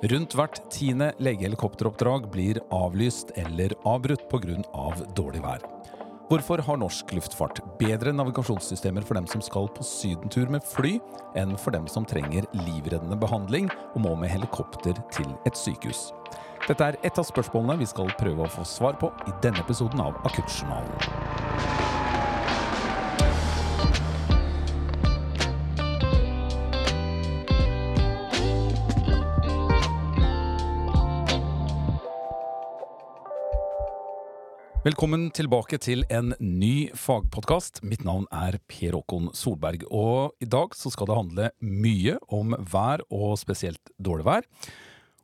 Rundt hvert tiende legehelikopteroppdrag blir avlyst eller avbrutt pga. Av dårlig vær. Hvorfor har norsk luftfart bedre navigasjonssystemer for dem som skal på sydentur med fly, enn for dem som trenger livreddende behandling og må med helikopter til et sykehus? Dette er et av spørsmålene vi skal prøve å få svar på i denne episoden av Akuttjournalen. Velkommen tilbake til en ny fagpodkast. Mitt navn er Per Håkon Solberg, og i dag så skal det handle mye om vær, og spesielt dårlig vær.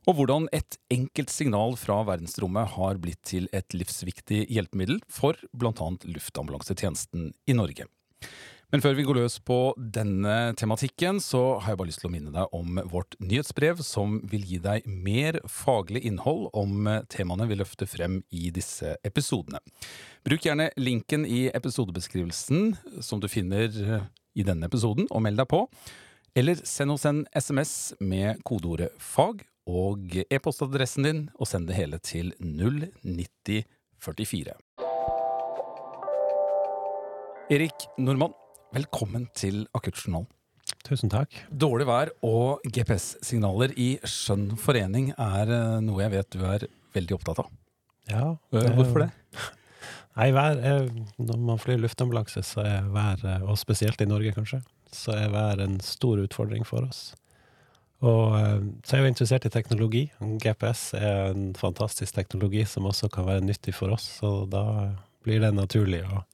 Og hvordan et enkelt signal fra verdensrommet har blitt til et livsviktig hjelpemiddel for bl.a. luftambulansetjenesten i Norge. Men før vi går løs på denne tematikken, så har jeg bare lyst til å minne deg om vårt nyhetsbrev, som vil gi deg mer faglig innhold om temaene vi løfter frem i disse episodene. Bruk gjerne linken i episodebeskrivelsen som du finner i denne episoden, og meld deg på. Eller send oss en SMS med kodeordet FAG og e-postadressen din, og send det hele til 09044. Erik Nordmann, Velkommen til Akuttjournalen. Tusen takk. Dårlig vær og GPS-signaler i skjønn forening er eh, noe jeg vet du er veldig opptatt av. Ja. Det, Hvorfor det? Nei, vær er, Når man flyr luftambulanse, så er vær, eh, og spesielt i Norge kanskje, så er vær en stor utfordring for oss. Og eh, så er jeg jo interessert i teknologi. GPS er en fantastisk teknologi som også kan være nyttig for oss, så da blir det naturlig å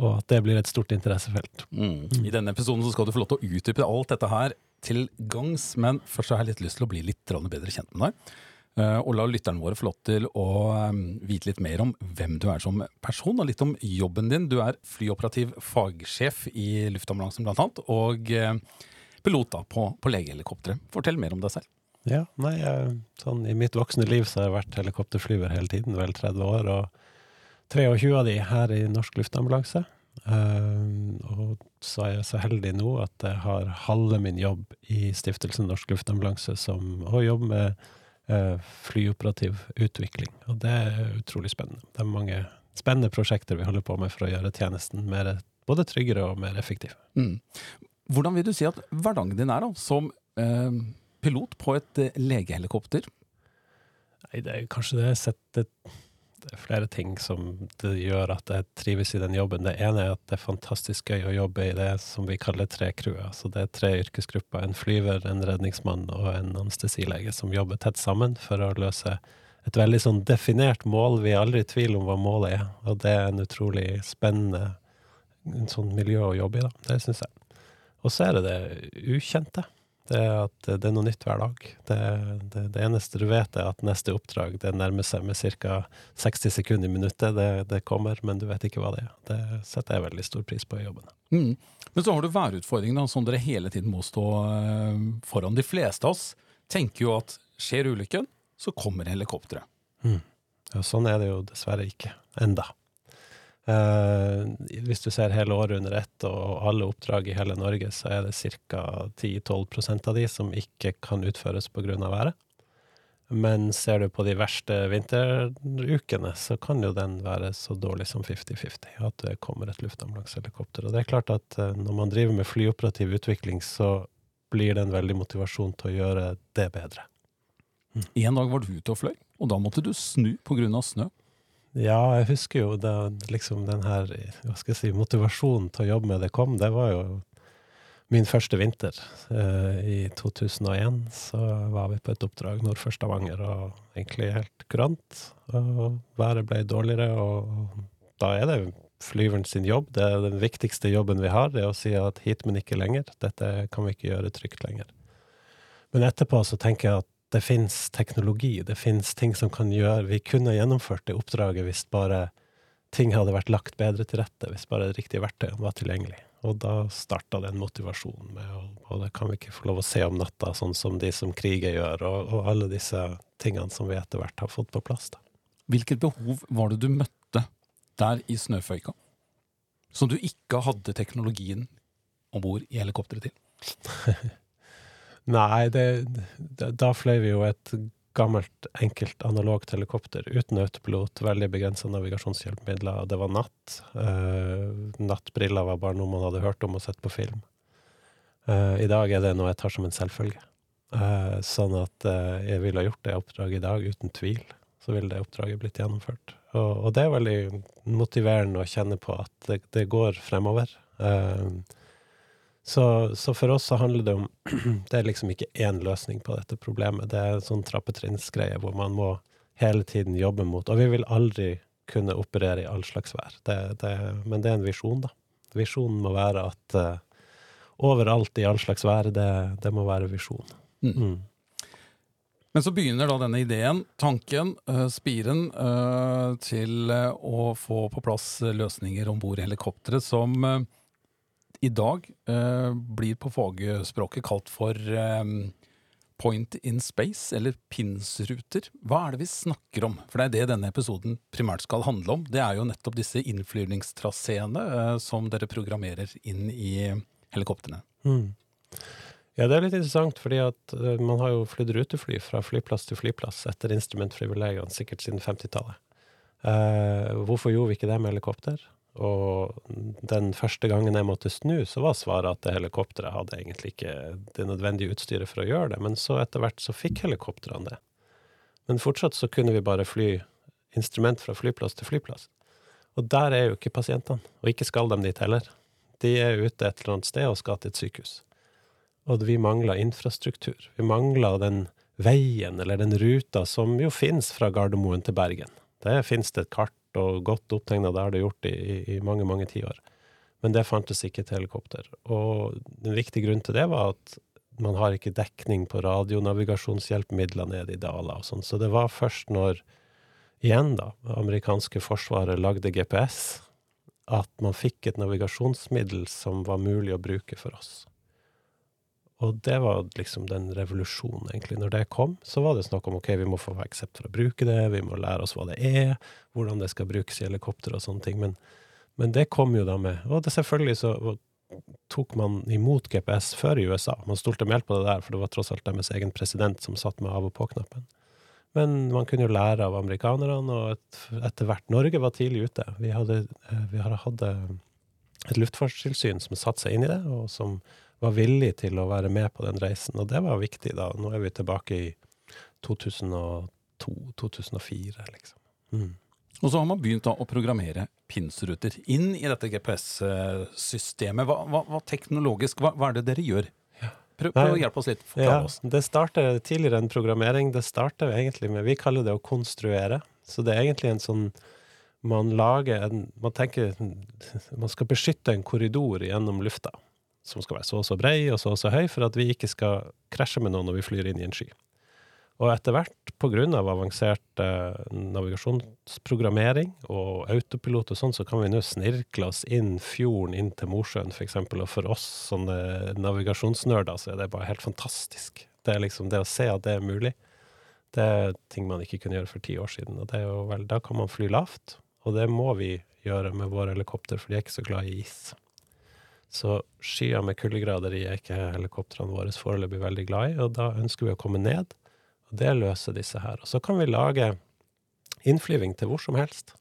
og at det blir et stort interessefelt. Mm. I denne episoden så skal du få lov til å utdype alt dette her til gangs, men først har jeg litt lyst til å bli litt bedre kjent med deg. Eh, og la lytterne våre få lov til å ehm, vite litt mer om hvem du er som person, og litt om jobben din. Du er flyoperativ fagsjef i luftambulansen blant annet, og eh, pilot da på, på legehelikopteret. Fortell mer om deg selv. Ja, nei, sånn I mitt voksne liv så har jeg vært helikopterflyver hele tiden, vel 30 år. og 23 av de her i Norsk Luftambulanse. Uh, og så er jeg så heldig nå at jeg har halve min jobb i Stiftelsen Norsk Luftambulanse som å jobbe med uh, flyoperativ utvikling. Og det er utrolig spennende. Det er mange spennende prosjekter vi holder på med for å gjøre tjenesten mer, både tryggere og mer effektiv. Mm. Hvordan vil du si at hverdagen din er da, som uh, pilot på et legehelikopter? Nei, det er kanskje det setter det er flere ting som gjør at jeg trives i den jobben. Det ene er at det er fantastisk gøy å jobbe i det som vi kaller tre crew. Så det er tre yrkesgrupper. En flyver, en redningsmann og en anestesilege som jobber tett sammen for å løse et veldig sånn definert mål. Vi er aldri i tvil om hva målet er, og det er en utrolig spennende sånn miljø å jobbe i, da. Det syns jeg. Og så er det det ukjente. Det er at det er noe nytt hver dag. Det, det, det, eneste du vet, er at neste oppdrag det nærmer seg med ca. 60 sekunder i minuttet. Det, det, kommer, men du vet ikke hva det er. Det setter jeg veldig stor pris på i jobben. Mm. Men så har du værutfordringen som dere hele tiden må stå uh, foran. De fleste av oss tenker jo at skjer ulykken, så kommer helikopteret. Mm. Ja, sånn er det jo dessverre ikke. Enda. Uh, hvis du ser hele året under ett og alle oppdrag i hele Norge, så er det ca. 10-12% av de som ikke kan utføres pga. været. Men ser du på de verste vinterukene, så kan jo den være så dårlig som 50-50. At det kommer et luftambulansehelikopter. Og det er klart at uh, når man driver med flyoperativ utvikling, så blir det en veldig motivasjon til å gjøre det bedre. Mm. En dag var du ute og fløy, og da måtte du snu pga. snø. Ja, jeg husker jo da liksom den her hva skal jeg si, motivasjonen til å jobbe med det kom. Det var jo min første vinter. Eh, I 2001 så var vi på et oppdrag nord for Stavanger, og egentlig helt kurant. Og været ble dårligere, og da er det flyveren sin jobb. Det er den viktigste jobben vi har, det er å si at hit, men ikke lenger. Dette kan vi ikke gjøre trygt lenger. Men etterpå så tenker jeg at det fins teknologi, det fins ting som kan gjøre Vi kunne gjennomført det oppdraget hvis bare ting hadde vært lagt bedre til rette, hvis bare det riktige verktøyene var tilgjengelig. Og da starta den motivasjonen med og det kan vi ikke få lov å se om natta, sånn som de som kriger gjør, og, og alle disse tingene som vi etter hvert har fått på plass. da. Hvilket behov var det du møtte der i snøføyka, som du ikke hadde teknologien om bord i helikopteret til? Nei, det, da, fløy vi jo et gammelt, enkelt analogt helikopter uten autopilot, veldig begrensa navigasjonshjelpemidler. Det var natt. Uh, nattbriller var bare noe man hadde hørt om og sett på film. Uh, I dag er det noe jeg tar som en selvfølge. Uh, sånn at jeg ville ha gjort det oppdraget i dag, uten tvil. Så ville det oppdraget blitt gjennomført. Og, og det er veldig motiverende å kjenne på at det, det går fremover. Eh, så, så, for oss så handler det om Det er liksom ikke én løsning på dette problemet. Det er en sånn trappetrinnsgreie hvor man må hele tiden jobbe mot Og vi vil aldri kunne operere i all slags vær. Det, det, men det er en visjon, da. Visjonen må være at uh, overalt i all slags vær, det, det må være visjonen. Mm. Mm. Men så begynner da denne ideen, tanken, uh, spiren, uh, til å få på plass løsninger om bord i helikopteret som i dag eh, blir på fagspråket kalt for eh, point in space, eller PINS-ruter. Hva er det vi snakker om? For det er det denne episoden primært skal handle om. Det er jo nettopp disse innflyvningstraseene eh, som dere programmerer inn i helikoptrene. Mm. Ja, det er litt interessant, fordi at uh, man har jo flydd rutefly fra flyplass til flyplass etter instrumentprivilegiene, sikkert siden 50-tallet. Uh, hvorfor gjorde vi ikke det med helikopter? Og den første gangen jeg måtte snu, så var svaret at det helikopteret hadde egentlig ikke det nødvendige utstyret for å gjøre det, men så etter hvert så fikk helikoptrene det. Men fortsatt så kunne vi bare fly instrument fra flyplass til flyplass. Og der er jo ikke pasientene, og ikke skal de dit heller. De er ute et eller annet sted og skal til et sykehus. Og vi mangler infrastruktur. Vi mangler den veien eller den ruta som jo finnes fra Gardermoen til Bergen. Der finnes det et kart og godt opptegna, det har det gjort i, i mange, mange tiår. Men det fantes ikke til helikopter. Og den viktige grunnen til det var at man har ikke dekning på radionavigasjonshjelpemidler nede i daler og sånn. Så det var først når, igjen da, amerikanske forsvaret lagde GPS, at man fikk et navigasjonsmiddel som var mulig å bruke for oss. Og det var liksom den revolusjonen, egentlig. Når det kom, så var det snakk om ok, vi må få aksept for å bruke det, vi må lære oss hva det er, hvordan det skal brukes i helikopter og sånne ting. Men, men det kom jo da med. Og det selvfølgelig så tok man imot GPS før i USA. Man stolte meldt på det der, for det var tross alt deres egen president som satt med av og på-knappen. Men man kunne jo lære av amerikanerne, og et, etter hvert Norge var tidlig ute. Vi hadde, eh, vi hadde et luftfartstilsyn som satte seg inn i det, og som var villig til å være med på den reisen. Og det var viktig da. Nå er vi tilbake i 2002-2004, liksom. Mm. Og så har man begynt da å programmere PINS-ruter inn i dette GPS-systemet. Hva, hva, hva, teknologisk, hva, hva, er det dere gjør? Prøv, prøv å hjelpe oss litt. ja, oss. Det starter tidligere enn programmering. Det starter egentlig med Vi kaller det å konstruere. Så det er egentlig en sånn Man lager en Man tenker Man skal beskytte en korridor gjennom lufta som skal være så og så brei og så og så høy, for at vi ikke skal krasje med noen når vi flyr inn i en sky. Og etter hvert, av avansert eh, navigasjonsprogrammering og autopilot og sånn, så kan vi nå snirkle oss inn fjorden inn til Mosjøen, f.eks. Og for oss sånne navigasjonsnerder, så er det bare helt fantastisk. Det er liksom det å se at det er mulig. Det er ting man ikke kunne gjøre for ti år siden. Og det er jo vel, da kan man fly lavt, og det må vi gjøre med våre helikopter, for de er ikke så glad i is. Så skyer med kuldegrader er ikke helikoptrene våre foreløpig veldig glad i, og da ønsker vi å komme ned. Og det løser disse her. Og så kan vi lage innflyving til hvor som helst.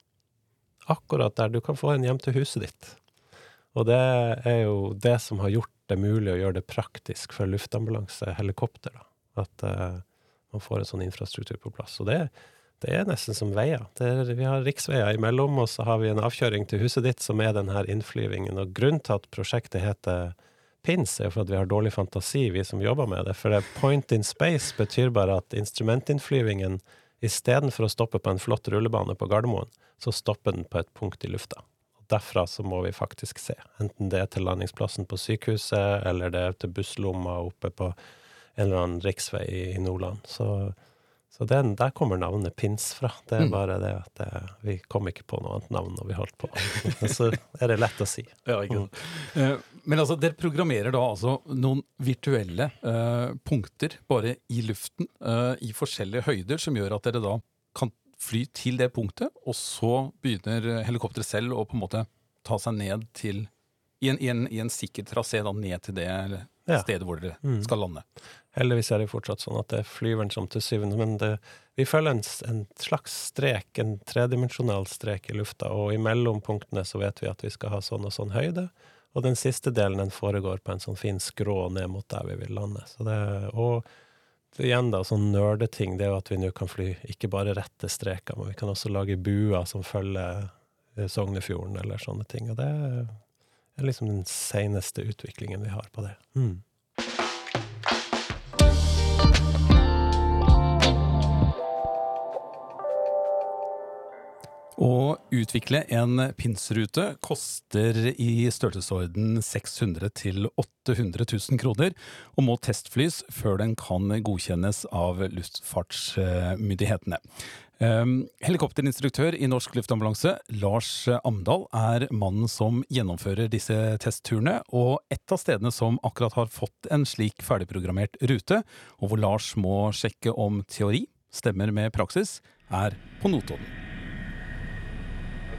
Akkurat der du kan få en hjem til huset ditt. Og det er jo det som har gjort det mulig å gjøre det praktisk for luftambulanse, helikopter. At uh, man får en sånn infrastruktur på plass. Og det er det er nesten som veier. Er, vi har riksveier imellom, og så har vi en avkjøring til huset ditt som er denne innflyvingen. Og grunnen til at prosjektet heter PINS, er for at vi har dårlig fantasi, vi som jobber med det. For point in space betyr bare at instrumentinnflyvingen istedenfor å stoppe på en flott rullebane på Gardermoen, så stopper den på et punkt i lufta. Derfra så må vi faktisk se, enten det er til landingsplassen på sykehuset, eller det er til busslomma oppe på en eller annen riksvei i Nordland. Så så den, der kommer navnet Pins fra. Det er mm. bare det at det, vi kom ikke på noe annet navn når vi holdt på. Så er det lett å si. Ja. Mm. Men altså, dere programmerer da altså noen virtuelle uh, punkter bare i luften uh, i forskjellige høyder, som gjør at dere da kan fly til det punktet, og så begynner helikopteret selv å på en måte ta seg ned til I en, i en, i en sikker trasé da ned til det Ja. stedet hvor dere Mm. skal lande. Heldigvis er det fortsatt sånn at det er flyveren som til syvende Men det, vi følger en, en slags strek, en tredimensjonal strek i lufta, og i mellompunktene så vet vi at vi skal ha sånn og sånn høyde. Og den siste delen den foregår på en sånn fin skrå ned mot der vi vil lande. Så det, og det, igjen da, sånn nerdeting, det er jo at vi nå kan fly ikke bare rette streker, men vi kan også lage buer som følger eh, Sognefjorden eller sånne ting. Og det er liksom den seneste utviklingen vi har på det. Mm. Å utvikle en pinsrute koster i størrelsesorden 600 000-800 000 kroner, og må testflys før den kan godkjennes av luftfartsmyndighetene. Um, Helikopterinstruktør i Norsk Luftambulanse, Lars Amdal, er mannen som gjennomfører disse testturene, og et av stedene som akkurat har fått en slik ferdigprogrammert rute, og hvor Lars må sjekke om teori stemmer med praksis, er på Notodden.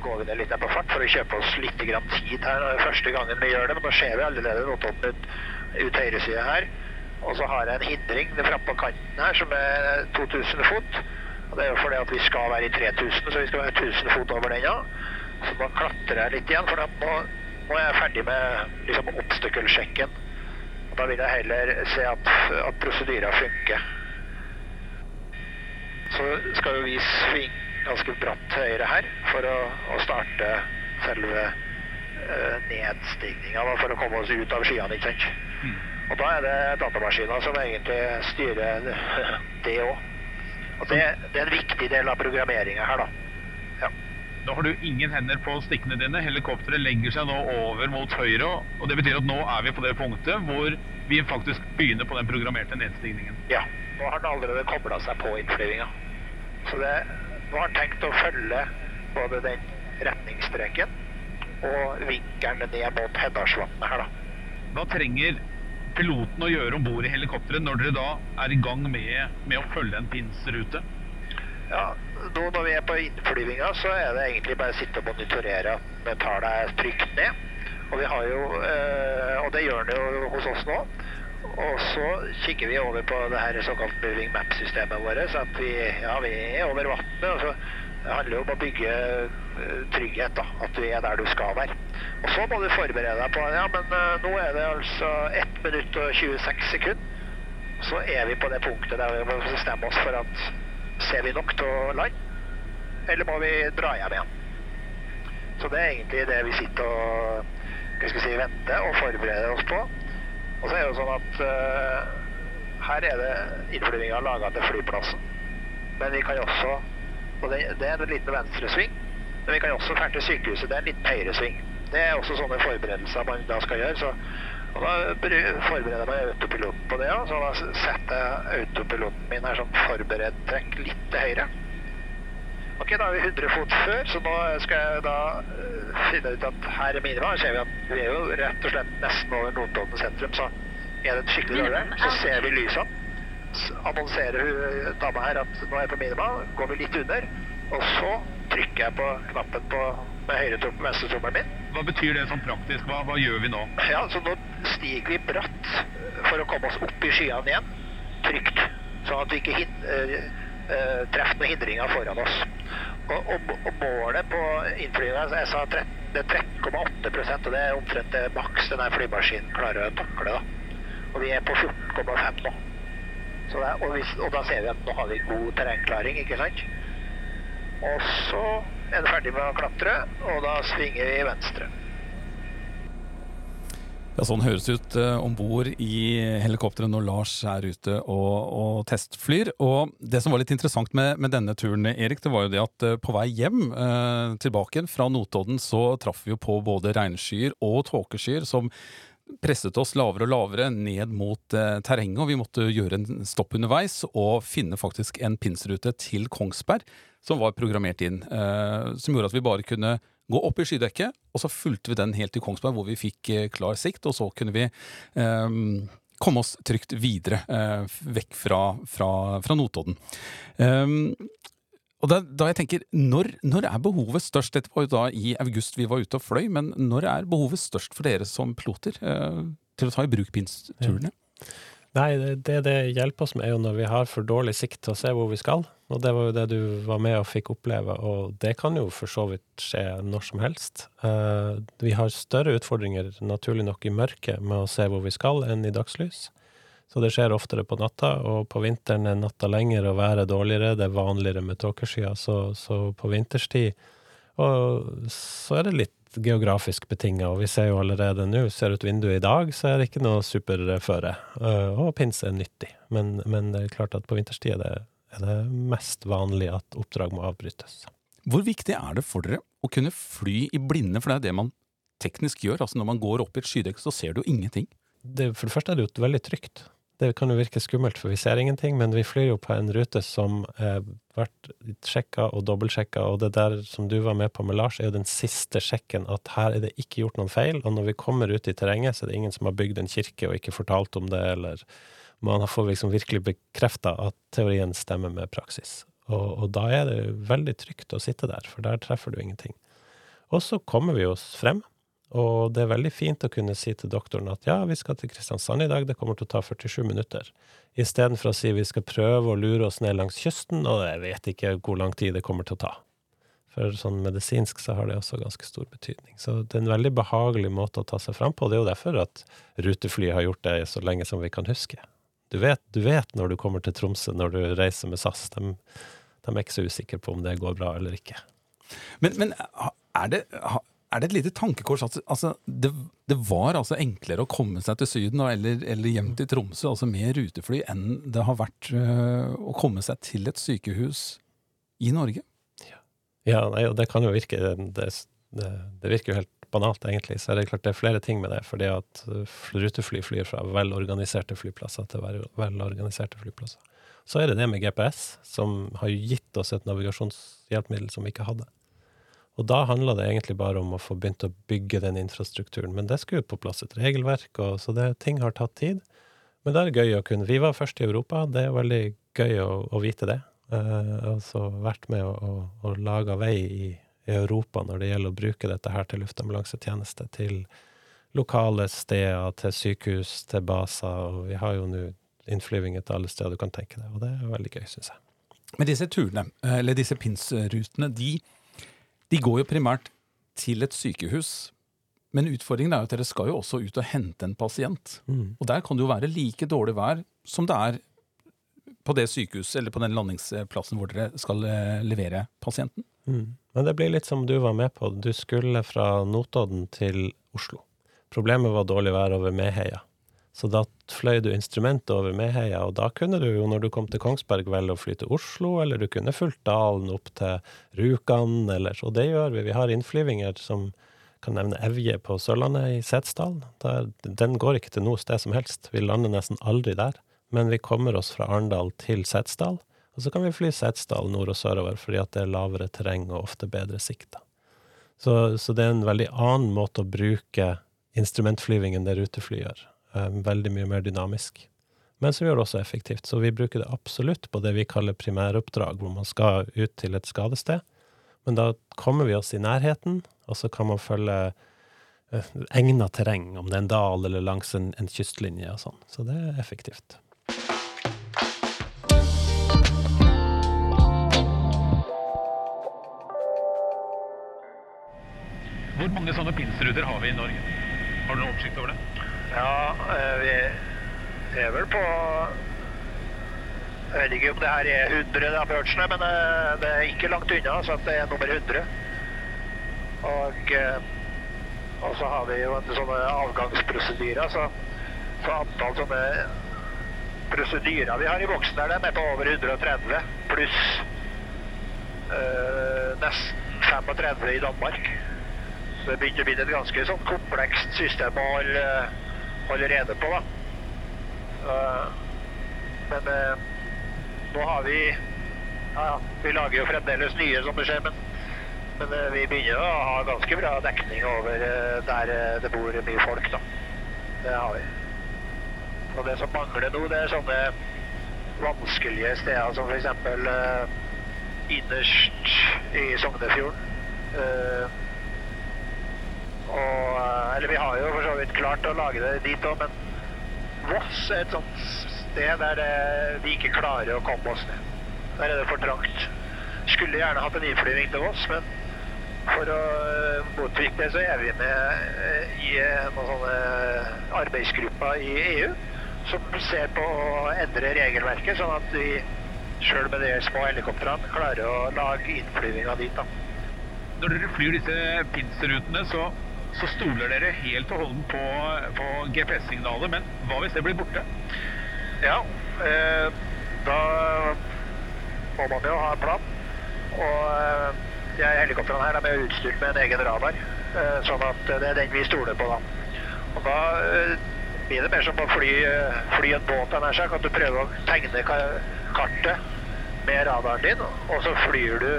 Går vi ned litt på fart for å kjøpe oss litt grann tid her. Det er første gangen vi gjør det, men da ser vi allerede Notodden ut, ut høyresida her. Og så har jeg en hindring framme på kanten her som er 2000 fot. Og det er jo fordi at vi skal være i 3000, så vi skal være 1000 fot over den, ja. Så da klatrer jeg litt igjen, for nå, nå er jeg ferdig med liksom, obstacle-sjekken. Da vil jeg heller se at, at prosedyra funker. Så skal jo vi svinge ganske bratt høyre her for å, å starte selve uh, nedstigninga for å komme oss ut av skyene, ikke sant. Og da er det datamaskiner som egentlig styrer det òg. Og det, det er en viktig del av programmeringa her, da. Da har du ingen hender på stikkene dine. Helikopteret legger seg nå over mot høyre. og Det betyr at nå er vi på det punktet hvor vi faktisk begynner på den programmerte nedstigningen. Ja. Nå har den allerede kobla seg på innflyvinga. Så det, nå har tenkt å følge både den retningsstreken og vinkelen ned mot Hedalsvatnet her, da. Hva trenger piloten å gjøre om bord i helikopteret når dere da er i gang med, med å følge en pinsrute? Ja, nå når vi er på innflyvinga, så er det egentlig bare å sitte og monitorere at metallet er trygt ned. Og vi har jo, øh, og det gjør det jo hos oss nå. Og så kikker vi over på det her såkalt moving map-systemet vårt, at vi, ja, vi er over vannet. Og så det handler jo om å bygge eh, trygghet, da, at du er der du skal være. Og så må du forberede deg på, ja, men eh, nå er det altså 1 minutt og 26 sekunder. Så er vi på det punktet der vi må bestemme oss for at ser vi nok til å lande, eller må vi dra hjem igjen? Så det er egentlig det vi sitter og skal si, venter og forbereder oss på. Og så er det jo sånn at uh, her er det innflyvinga laga til flyplassen. Men vi kan også Og det, det er en liten venstresving. Men vi kan også dra til sykehuset. Det er en liten høyresving. Det er også sånne forberedelser man da skal gjøre. Så, og da forbereder man autopiloten på det. Så da setter jeg autopiloten min her sånn forberedt trekk litt til høyre. Ok, da er vi 100 fot før, så nå skal jeg da finne ut at her i minima. Ser vi at vi er jo rett og slett nesten over Notodden sentrum, så er det et skikkelig dårlig. Så ser vi lysene. S- Annonserer hun dama her at nå er jeg på minima, går vi litt under. Og så trykker jeg på knappen på, med høyre tom, venstre tommelen min. Hva betyr det sånn praktisk? Hva, hva gjør vi nå? Ja, så nå stiger vi bratt for å komme oss opp i skyene igjen, trygt, sånn at vi ikke hin uh, uh, treffer noen hindringer foran oss. Og, og, og målet på innflyvningen, jeg sa 13, det er 13,8 og det er omtrent det maks denne flymaskinen klarer å takle. da. Og vi er på 14,5 nå. Det, og, hvis, og da ser vi at nå har vi god terrengklaring, ikke sant? Og så er det ferdig med å klatre, og da svinger vi venstre. Ja, Sånn høres det ut uh, om bord i helikopteret når Lars er ute og, og testflyr. Og det som var litt interessant med, med denne turen, Erik, det var jo det at eh, på vei hjem eh, tilbake fra Notodden, så traff vi jo på både regnskyer og tåkeskyer som presset oss lavere og lavere ned mot eh, terrenget, og vi måtte gjøre en stopp underveis og finne faktisk en pinsrute til Kongsberg som var programmert inn, eh, som gjorde at vi bare kunne gå opp i skydekket, og så fulgte vi den helt til Kongsberg, hvor vi fikk eh, klar sikt, og så kunne vi eh, komme oss trygt videre eh, vekk fra, fra, fra Notodden. Eh, Og da, da jeg tenker, når, når, er behovet størst? Dette var jo da i august vi var ute og fløy, men når er behovet størst for dere som piloter eh, til å ta i bruk PINS-turene? Ja. Nei, det det hjelper oss med, er jo når vi har for dårlig sikt til å se hvor vi skal. Og det var jo det du var med og fikk oppleve, og det kan jo for så vidt skje når som helst. Uh, vi har større utfordringer, naturlig nok, i mørket med å se hvor vi skal, enn i dagslys. Så det skjer oftere på natta, og på vinteren er natta lengre og været dårligere. Det er vanligere med tåkeskyer, så, så, på vinterstid Og så er det litt geografisk betinga, og vi ser jo allerede nå, ser ut vinduet i dag, så er det ikke noe superføre. Øh, og pins er nyttig, men, men, det er klart at på vinterstid er det, er det mest vanlig at oppdrag må avbrytes. Hvor viktig er det for dere å kunne fly i blinde, for det er det man teknisk gjør. Altså når man går opp i et skydekk, så ser du ingenting. Det, for det første er det jo veldig trygt. Det kan jo virke skummelt, for vi ser ingenting, men vi flyr jo på en rute som har vært sjekka og dobbeltsjekka, og det der som du var med på med Lars, er jo den siste sjekken at her er det ikke gjort noen feil, og når vi kommer ut i terrenget, så er det ingen som har bygd en kirke og ikke fortalt om det, eller man får liksom virkelig bekrefta at teorien stemmer med praksis. Og, og, da er det veldig trygt å sitte der, for der treffer du ingenting. Og så kommer vi oss frem, og det er veldig fint å kunne si til doktoren at ja, vi skal til Kristiansand i dag, det kommer til å ta 47 minutter, istedenfor å si vi skal prøve å lure oss ned langs kysten, og jeg vet ikke hvor lang tid det kommer til å ta. For sånn medisinsk så har det også ganske stor betydning. Så det er en veldig behagelig måte å ta seg fram på. Det er jo derfor at rutefly har gjort det så lenge som vi kan huske. Du vet, du vet når du kommer til Tromsø når du reiser med SAS. De, de er ikke så usikre på om det går bra eller ikke. Men, men er det er det et lite tankekors at altså, det, det, var altså enklere å komme seg til Syden eller, eller, hjem til Tromsø altså med rutefly enn det har vært uh, å komme seg til et sykehus i Norge? Ja, ja nei, det kan jo virke det, det, det, virker jo helt banalt, egentlig. Så er det klart det er flere ting med det. fordi at rutefly flyr fra velorganiserte flyplasser til velorganiserte flyplasser. Så er det det med GPS, som har gitt oss et navigasjonshjelpemiddel som vi ikke hadde. Og da handla det egentlig bare om å få begynt å bygge den infrastrukturen. Men det skulle på plass et regelverk, og, så det, ting har tatt tid. Men det er gøy å kunne Vi var først i Europa, det er veldig gøy å, å vite det. Uh, og så vært med å, å, lage vei i, i, Europa når det gjelder å bruke dette her til luftambulansetjeneste, til lokale steder, til sykehus, til baser, og vi har jo nå innflyvninger til alle steder du kan tenke deg, og det er veldig gøy, syns jeg. Men disse turene, eh, eller disse PINS-rutene, de de går jo primært til et sykehus. Men utfordringen er jo at dere skal jo også ut og hente en pasient. Mm. Og der kan det jo være like dårlig vær som det er på det sykehuset eller på den landingsplassen hvor dere skal eh, levere pasienten. Mm. Men det blir litt som du var med på. Du skulle fra Notodden til Oslo. Problemet var dårlig vær over Meheia. Så da fløy du instrumentet over Meheia, og da kunne du jo, når du kom til Kongsberg, velge å fly til Oslo, eller du kunne fulgt dalen opp til Rjukan, eller Og det gjør vi. Vi har innflyvinger som kan nevne Evje på Sørlandet, i Setesdal. Den går ikke til noe sted som helst. Vi lander nesten aldri der. Men vi kommer oss fra Arendal til Setesdal, og så kan vi fly Setesdal nord og sørover, fordi at det er lavere terreng og ofte bedre sikt. Så, så det er en veldig annen måte å bruke instrumentflyving enn det rutefly gjør. Um, veldig mye mer dynamisk. Men som gjør det også effektivt. Så vi bruker det absolutt på det vi kaller primæroppdrag, hvor man skal ut til et skadested. Men da kommer vi oss i nærheten, og så kan man følge uh, egna terreng, om det er en dal eller langs en, en kystlinje og sånn. Så det er effektivt. Hvor mange sånne pinsruter har vi i Norge? Har du noen oppsikt over det? Ja, eh, vi er vel på Jeg vet ikke om det her er 100 approachene, men eh, det er ikke langt unna. Så det er nummer 100. Og, eh, og så har vi jo en sånne avgangsprosedyrer. Så, så antall sånne prosedyrer vi har i boksen der, de er på over 130, pluss øh, nesten 35 i Danmark. Så det begynner å bli et ganske sånn komplekst system å holde holder rede på. da. Uh, men uh, nå har vi ja, Vi lager jo fremdeles nye, som det skjer, men, men uh, vi begynner å ha ganske bra dekning over der det bor mye folk. da. Det har vi. Og det som mangler nå, det er sånne vanskelige steder som f.eks. innerst i Sognefjorden. Eh, og, eh, eller vi har jo for så vidt klart å lage det dit òg, men Voss er et sånt sted der det, vi ikke klarer å komme oss ned. Der er det for trangt. Skulle gjerne hatt en innflyvning til Voss, men for å eh, motvirke det, så er vi med eh, i noen sånne arbeidsgrupper i EU som ser på å endre regelverket, sånn at vi sjøl med de små helikoptrene klarer å lage innflyvninga dit. da. Når dere flyr disse PINS-rutene, så, så, stoler dere helt og holdent på, på GPS-signalet. Men hva hvis det blir borte? Ja, eh, da må man jo ha en plan. Og eh, helikoptrene her de er utstyrt med en egen radar, eh, sånn at det er den vi stoler på da. Og da eh, blir det mer som å fly, fly en båt, at du prøver å tegne kartet med radaren din, og så flyr du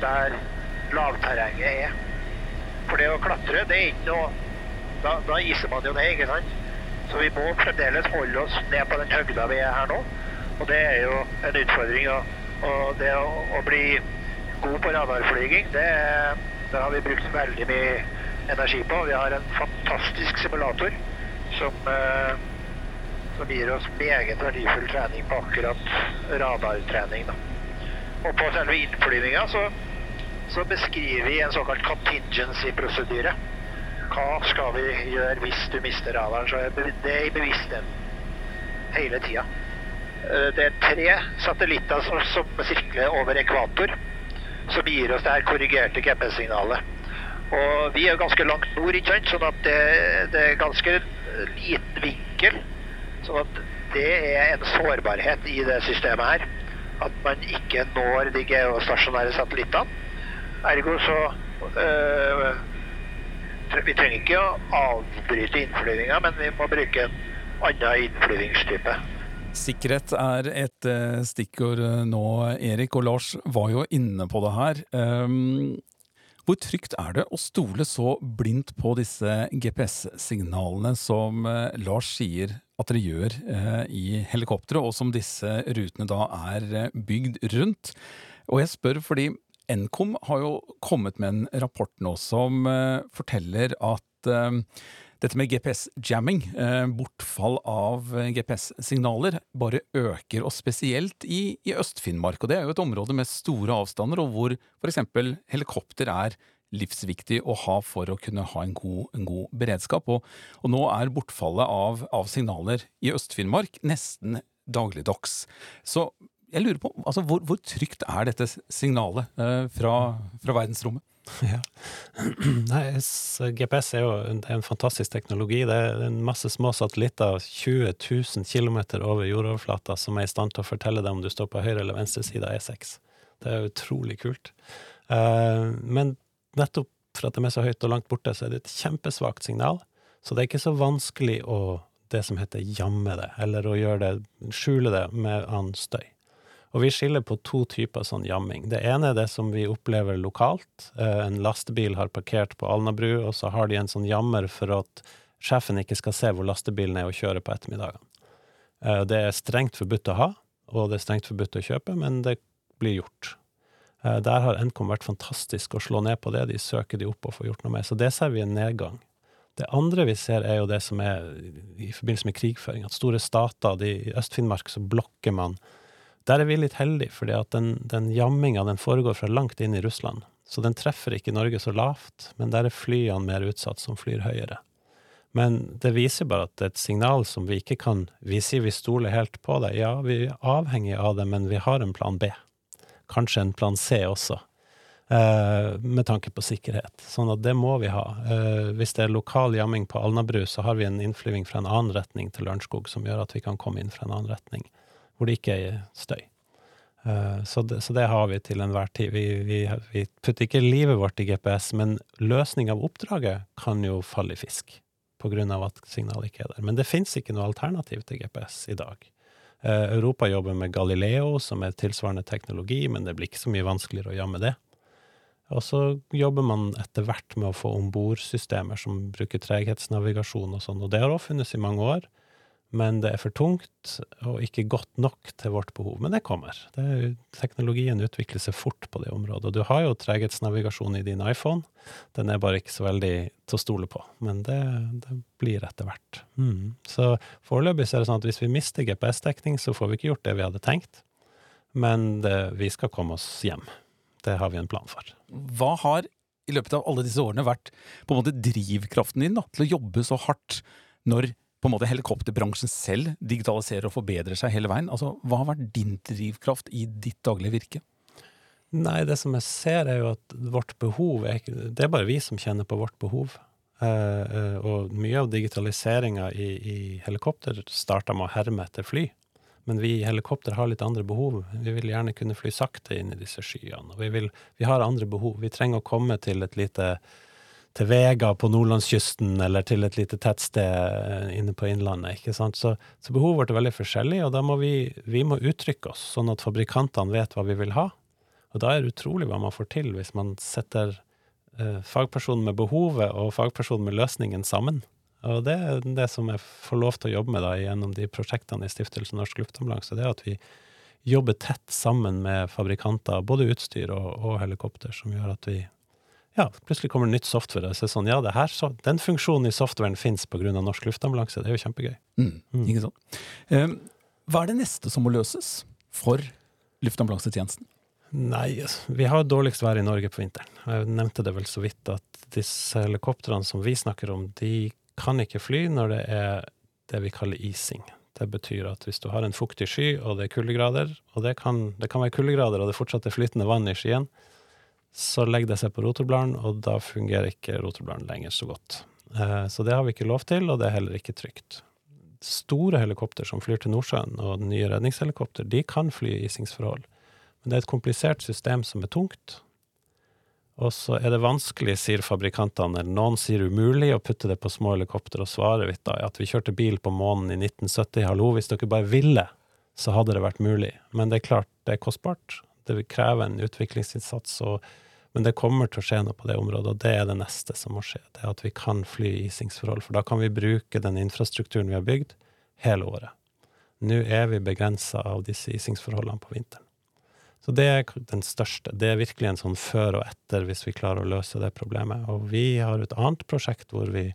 der lavterrenget er. For det å klatre, det er ikke noe Da, da iser man jo ned, ikke sant? Så vi må fremdeles holde oss ned på den høgda vi er her nå. Og det er jo en utfordring. Og, og det å, å bli god på radarflyging, det, det, har vi brukt veldig mye energi på. Vi har en fantastisk simulator som, eh, som gir oss meget verdifull trening på akkurat radartrening. Da. Og på selve innflyvinga så, så beskriver vi en såkalt contingency-prosedyre. Hva skal vi gjøre hvis du mister radaren? Så det er i bevisstheten hele tida. Eh, det er tre satellitter som, som sirkler over ekvator som gir oss det her korrigerte GPS-signalet. Og vi er ganske langt nord, ikke sant? sånn at det, det, er ganske liten vinkel. Sånn at det er en sårbarhet i det systemet her. At man ikke når de geostasjonære satellittene. Ergo så øh, Vi trenger ikke å avbryte innflyvinga, men vi må bruke en annen innflyvingstype. Sikkerhet er et uh, stikkord uh, nå, Erik, og Lars var jo inne på det her. Um, hvor trygt er det å stole så blindt på disse GPS-signalene som Lars sier at dere gjør i helikopteret, og som disse rutene da er bygd rundt? Og jeg spør fordi Nkom har jo kommet med en rapport nå som forteller at dette med GPS-jamming, eh, bortfall av eh, GPS-signaler, bare øker, og spesielt i, i Øst-Finnmark. Og det er jo et område med store avstander, og hvor f.eks. helikopter er livsviktig å ha for å kunne ha en god, en god beredskap. Og, og, nå er bortfallet av, av signaler i Øst-Finnmark nesten dagligdags. Så jeg lurer på, altså, hvor, hvor trygt er dette signalet eh, fra, fra verdensrommet? Ja. Nei, GPS er jo en, en, fantastisk teknologi. Det er en masse små satellitter 20 000 km over jordoverflata som er i stand til å fortelle deg om du står på høyre eller venstre side av E6. Det er utrolig kult. Uh, men nettopp for at de er så høyt og langt borte, så er det et kjempesvakt signal. Så det er ikke så vanskelig å det som heter jamme det, eller å gjøre det, skjule det med annen støy. Og vi skiller på to typer sånn jamming. Det ene er det som vi opplever lokalt. Eh, en lastebil har parkert på Alnabru, og så har de en sånn jammer for at sjefen ikke skal se hvor lastebilen er og kjøre på ettermiddagene. Eh, det er strengt forbudt å ha, og det er strengt forbudt å kjøpe, men det blir gjort. Eh, der har Nkom vært fantastisk å slå ned på det. De søker de opp og får gjort noe med. Så det ser vi en nedgang. Det andre vi ser, er jo det som er i forbindelse med krigføring. At store stater, i Øst-Finnmark, så blokker man der er vi litt heldige, fordi at den, den jamminga den foregår fra langt inn i Russland. Så den treffer ikke Norge så lavt, men der er flyene mer utsatt, som flyr høyere. Men det viser bare at det er et signal som vi ikke kan Vi sier vi stoler helt på det. Ja, vi er avhengig av det, men vi har en plan B. Kanskje en plan C også, eh, med tanke på sikkerhet. Sånn at det må vi ha. Eh, hvis det er lokal jamming på Alnabru, så har vi en innflyving fra en annen retning til Lørenskog som gjør at vi kan komme inn fra en annen retning hvor det ikke er støy. Uh, så, det, så, det, har vi til enhver tid. Vi, vi, vi, putter ikke livet vårt i GPS, men løsning av oppdraget kan jo falle i fisk av at signalet ikke er der. Men det fins ikke noe alternativ til GPS i dag. Uh, Europa jobber med Galileo, som er tilsvarende teknologi, men det blir ikke så mye vanskeligere å jamme det. Og så jobber man etter hvert med å få ombordsystemer som bruker treghetsnavigasjon og sånn, og det har òg funnes i mange år. Men det er for tungt og ikke godt nok til vårt behov. Men det kommer. Det teknologien utvikler seg fort på det området. Og du har jo treghetsnavigasjon i din iPhone. Den er bare ikke så veldig til å stole på. Men det, det blir etter hvert. Mm. Så foreløpig er det sånn at hvis vi mister GPS-dekning, så får vi ikke gjort det vi hadde tenkt. Men det, vi skal komme oss hjem. Det har vi en plan for. Hva har i løpet av alle disse årene vært på en måte drivkraften din da, til å jobbe så hardt når på en måte helikopterbransjen selv digitaliserer og forbedrer seg hele veien. Altså, Hva har vært din drivkraft i ditt daglige virke? Nei, det som jeg ser, er jo at vårt behov er ikke Det er bare vi som kjenner på vårt behov. Eh, eh, og mye av digitaliseringa i, i, helikopter starta med å herme etter fly. Men vi i helikopter har litt andre behov. Vi vil gjerne kunne fly sakte inn i disse skyene. Og vi, vil, vi har andre behov. Vi trenger å komme til et lite til Vega på nordlandskysten eller til et lite tettsted eh, inne på Innlandet. ikke sant? Så, så behovet vårt er veldig forskjellig, og da må vi, vi må uttrykke oss sånn at fabrikantene vet hva vi vil ha. Og da er det utrolig hva man får til hvis man setter eh, fagpersonen med behovet og fagpersonen med løsningen sammen. Og det er det som jeg får lov til å jobbe med da, gjennom de prosjektene i Stiftelsen Norsk Luftambulanse. Det er at vi jobber tett sammen med fabrikanter, både utstyr og, og helikopter, som gjør at vi ja, plutselig kommer det nytt software. og Så sånn, ja, det her, så, den funksjonen i softwaren fins pga. Norsk Luftambulanse. Det er jo kjempegøy. Mm, mm. Ikke sant. Um, hva er det neste som må løses for luftambulansetjenesten? Nei, altså, vi har dårligst vær i Norge på vinteren. Jeg nevnte det vel så vidt at disse helikoptrene som vi snakker om, de kan ikke fly når det er det vi kaller ising. Det betyr at hvis du har en fuktig sky og det er kuldegrader, og det kan, det kan være kuldegrader og det fortsatt er flytende vann i skyen, så legger det seg på rotorbladene, og da fungerer ikke rotorbladene lenger så godt. Eh, så det har vi ikke lov til, og det er heller ikke trygt. Store helikopter som flyr til Nordsjøen, og nye redningshelikopter, de kan fly i isingsforhold. Men det er et komplisert system som er tungt. Og så er det vanskelig, sier fabrikantene, eller noen sier umulig, å putte det på små helikopter og svare vidt da, at vi kjørte bil på månen i 1970, hallo, hvis dere bare ville, så hadde det vært mulig. Men det er klart, det er kostbart, det vil kreve en utviklingsinnsats, og, men det kommer til å skje noe på det området, og det er det neste som må skje. Det er at vi kan fly i isingsforhold, for da kan vi bruke den infrastrukturen vi har bygd, hele året. Nå er vi begrensa av disse isingsforholdene på vinteren. Så det er den største. Det er virkelig en sånn før og etter, hvis vi klarer å løse det problemet. Og vi har et annet prosjekt hvor vi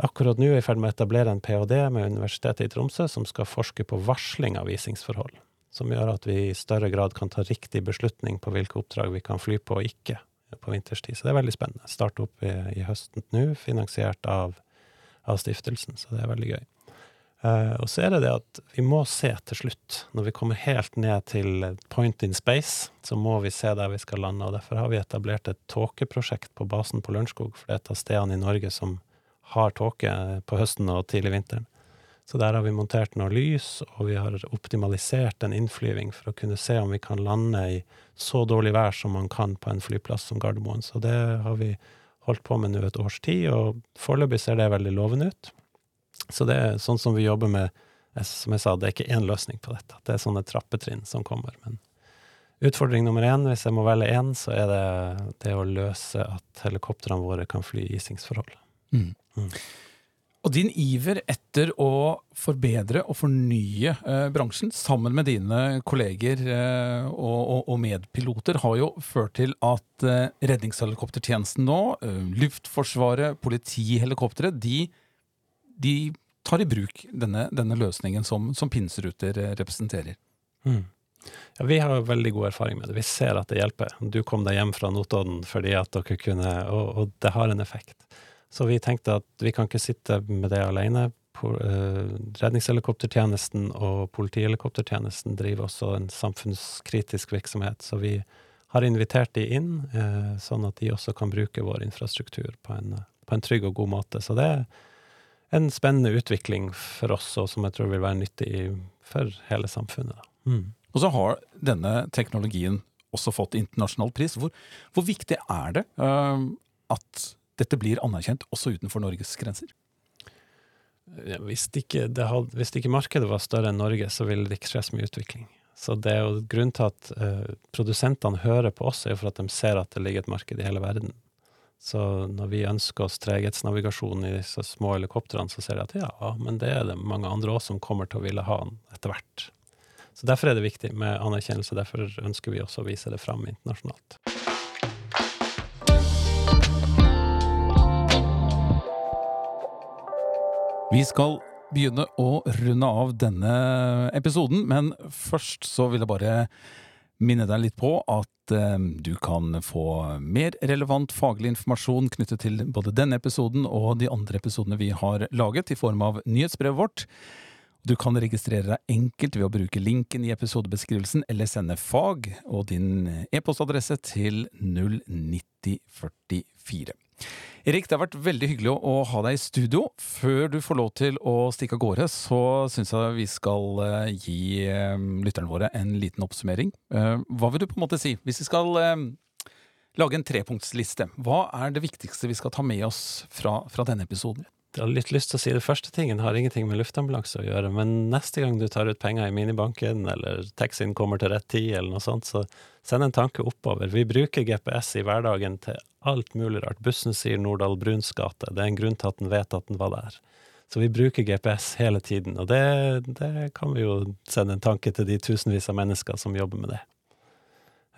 akkurat nå er i ferd med å etablere en ph.d. med Universitetet i Tromsø, som skal forske på varsling av isingsforhold som gjør at vi i større grad kan ta riktig beslutning på hvilke oppdrag vi kan fly på og ikke på vinterstid. Så det er veldig spennende. Starte opp i, i høsten nå, finansiert av, av, stiftelsen, så det er veldig gøy. Uh, og så er det det at vi må se til slutt. Når vi kommer helt ned til point in space, så må vi se der vi skal lande. og Derfor har vi etablert et tåkeprosjekt på basen på Lørenskog, for det er et av stedene i Norge som har tåke på høsten og tidlig vinteren. Så der har vi montert noe lys, og vi har optimalisert en innflyving for å kunne se om vi kan lande i så dårlig vær som man kan på en flyplass som Gardermoen. Så det har vi holdt på med nå et års tid, og foreløpig ser det veldig lovende ut. Så det er sånn som vi jobber med Som jeg sa, det er ikke én løsning på dette. Det er sånne trappetrinn som kommer. Men utfordring nummer én, hvis jeg må velge én, så er det det å løse at helikoptrene våre kan fly i isingsforhold. Mm. Mm. Og din iver etter å forbedre og fornye eh, bransjen sammen med dine kolleger eh, og, og, og, medpiloter har jo ført til at eh, redningshelikoptertjenesten nå, eh, Luftforsvaret, politihelikoptre, de, de, tar i bruk denne, denne løsningen som, som pinseruter eh, representerer. Mm. Ja, Vi har veldig god erfaring med det. Vi ser at det hjelper. Du kom deg hjem fra Notodden fordi at dere kunne, og, og det har en effekt. Så vi tenkte at vi kan ikke sitte med det alene. Eh, redningshelikoptertjenesten og politihelikoptertjenesten driver også en samfunnskritisk virksomhet, så vi har invitert de inn, eh, sånn at de også kan bruke vår infrastruktur på en, på en trygg og god måte. Så det er en spennende utvikling for oss, og som jeg tror vil være nyttig for hele samfunnet. Mm. Og så har denne teknologien også fått internasjonal pris. Hvor, hvor viktig er det uh, at dette blir anerkjent også utenfor Norges grenser? Hvis, ikke hadde, hvis, ikke markedet var større enn Norge, så ville det ikke skje så mye utvikling. Så det er jo grunnen til at uh, produsentene hører på oss, er jo for at de ser at det ligger et marked i hele verden. Så når vi ønsker oss treghetsnavigasjon i disse små helikoptrene, så ser de at ja, men det er det mange andre òg som kommer til å ville ha den etter hvert. Så derfor er det viktig med anerkjennelse, derfor ønsker vi også å vise det fram internasjonalt. Vi skal begynne å runde av denne episoden, men først så vil jeg bare minne deg litt på at eh, du kan få mer relevant faglig informasjon knyttet til både denne episoden og de andre episodene vi har laget, i form av nyhetsbrevet vårt. Du kan registrere deg enkelt ved å bruke linken i episodebeskrivelsen, eller sende fag og din e-postadresse til 09044. Erik, det har vært veldig hyggelig å ha deg i studio. Før du får lov til å stikke av gårde, så syns jeg vi skal eh, gi eh, lytterne våre en liten oppsummering. Eh, hva vil du på en måte si, hvis vi skal lage en trepunktsliste? Hva er det viktigste vi skal ta med oss fra, fra denne episoden? Jeg har litt lyst til å si det første tingen har ingenting med luftambulanse å gjøre, men neste gang du tar ut penger i minibanken, eller taxien kommer til rett tid, eller noe sånt, så send en tanke oppover. Vi bruker GPS i hverdagen til alt mulig rart. Bussen sier Nordahl Bruns gate, det er en grunn til at den vet at den var der. Så vi bruker GPS hele tiden, og det, det kan vi jo sende en tanke til de tusenvis av mennesker som jobber med det.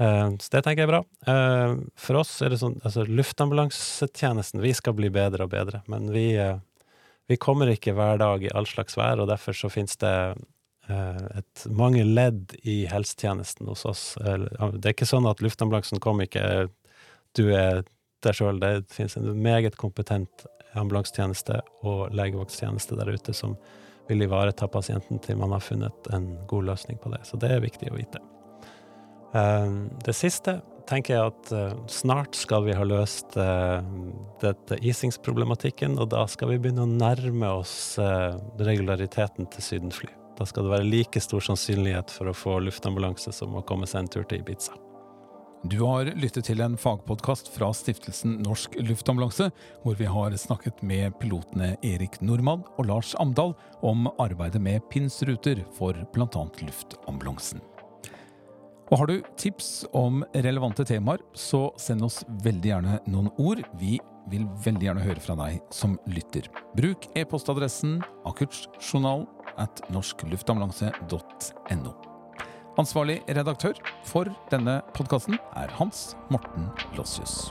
Uh, så det tenker jeg er bra. Uh, for oss er det sånn altså Luftambulansetjenesten, vi skal bli bedre og bedre, men vi, uh, vi kommer ikke hver dag i all slags vær, og derfor så finnes det et, mange ledd i helsetjenesten hos oss. det er ikke sånn at luftambulansen kom ikke Du er deg sjøl. Det finnes en meget kompetent ambulansetjeneste og legevakttjeneste der ute som vil ivareta pasienten til man har funnet en god løsning på det. Så det er viktig å vite. Ehm, det siste tenker jeg at eh, snart skal vi ha løst eh, dette isingsproblematikken, og da skal vi begynne å nærme oss eh, regulariteten til sydenfly. Da skal det være like stor sannsynlighet for å få luftambulanse som å komme seg en tur til Ibiza. Du har lyttet til en fagpodkast fra stiftelsen Norsk Luftambulanse, hvor vi har snakket med pilotene Erik Nordmann og Lars Amdal om arbeidet med PINS-ruter for bl.a. luftambulansen. Og har du tips om relevante temaer, så send oss veldig gjerne noen ord. Vi vil veldig gjerne høre fra deg som lytter. Bruk e-postadressen akutjournal at norskluftambulanse.no. Ansvarlig redaktør for denne podkasten er Hans Morten Lossius.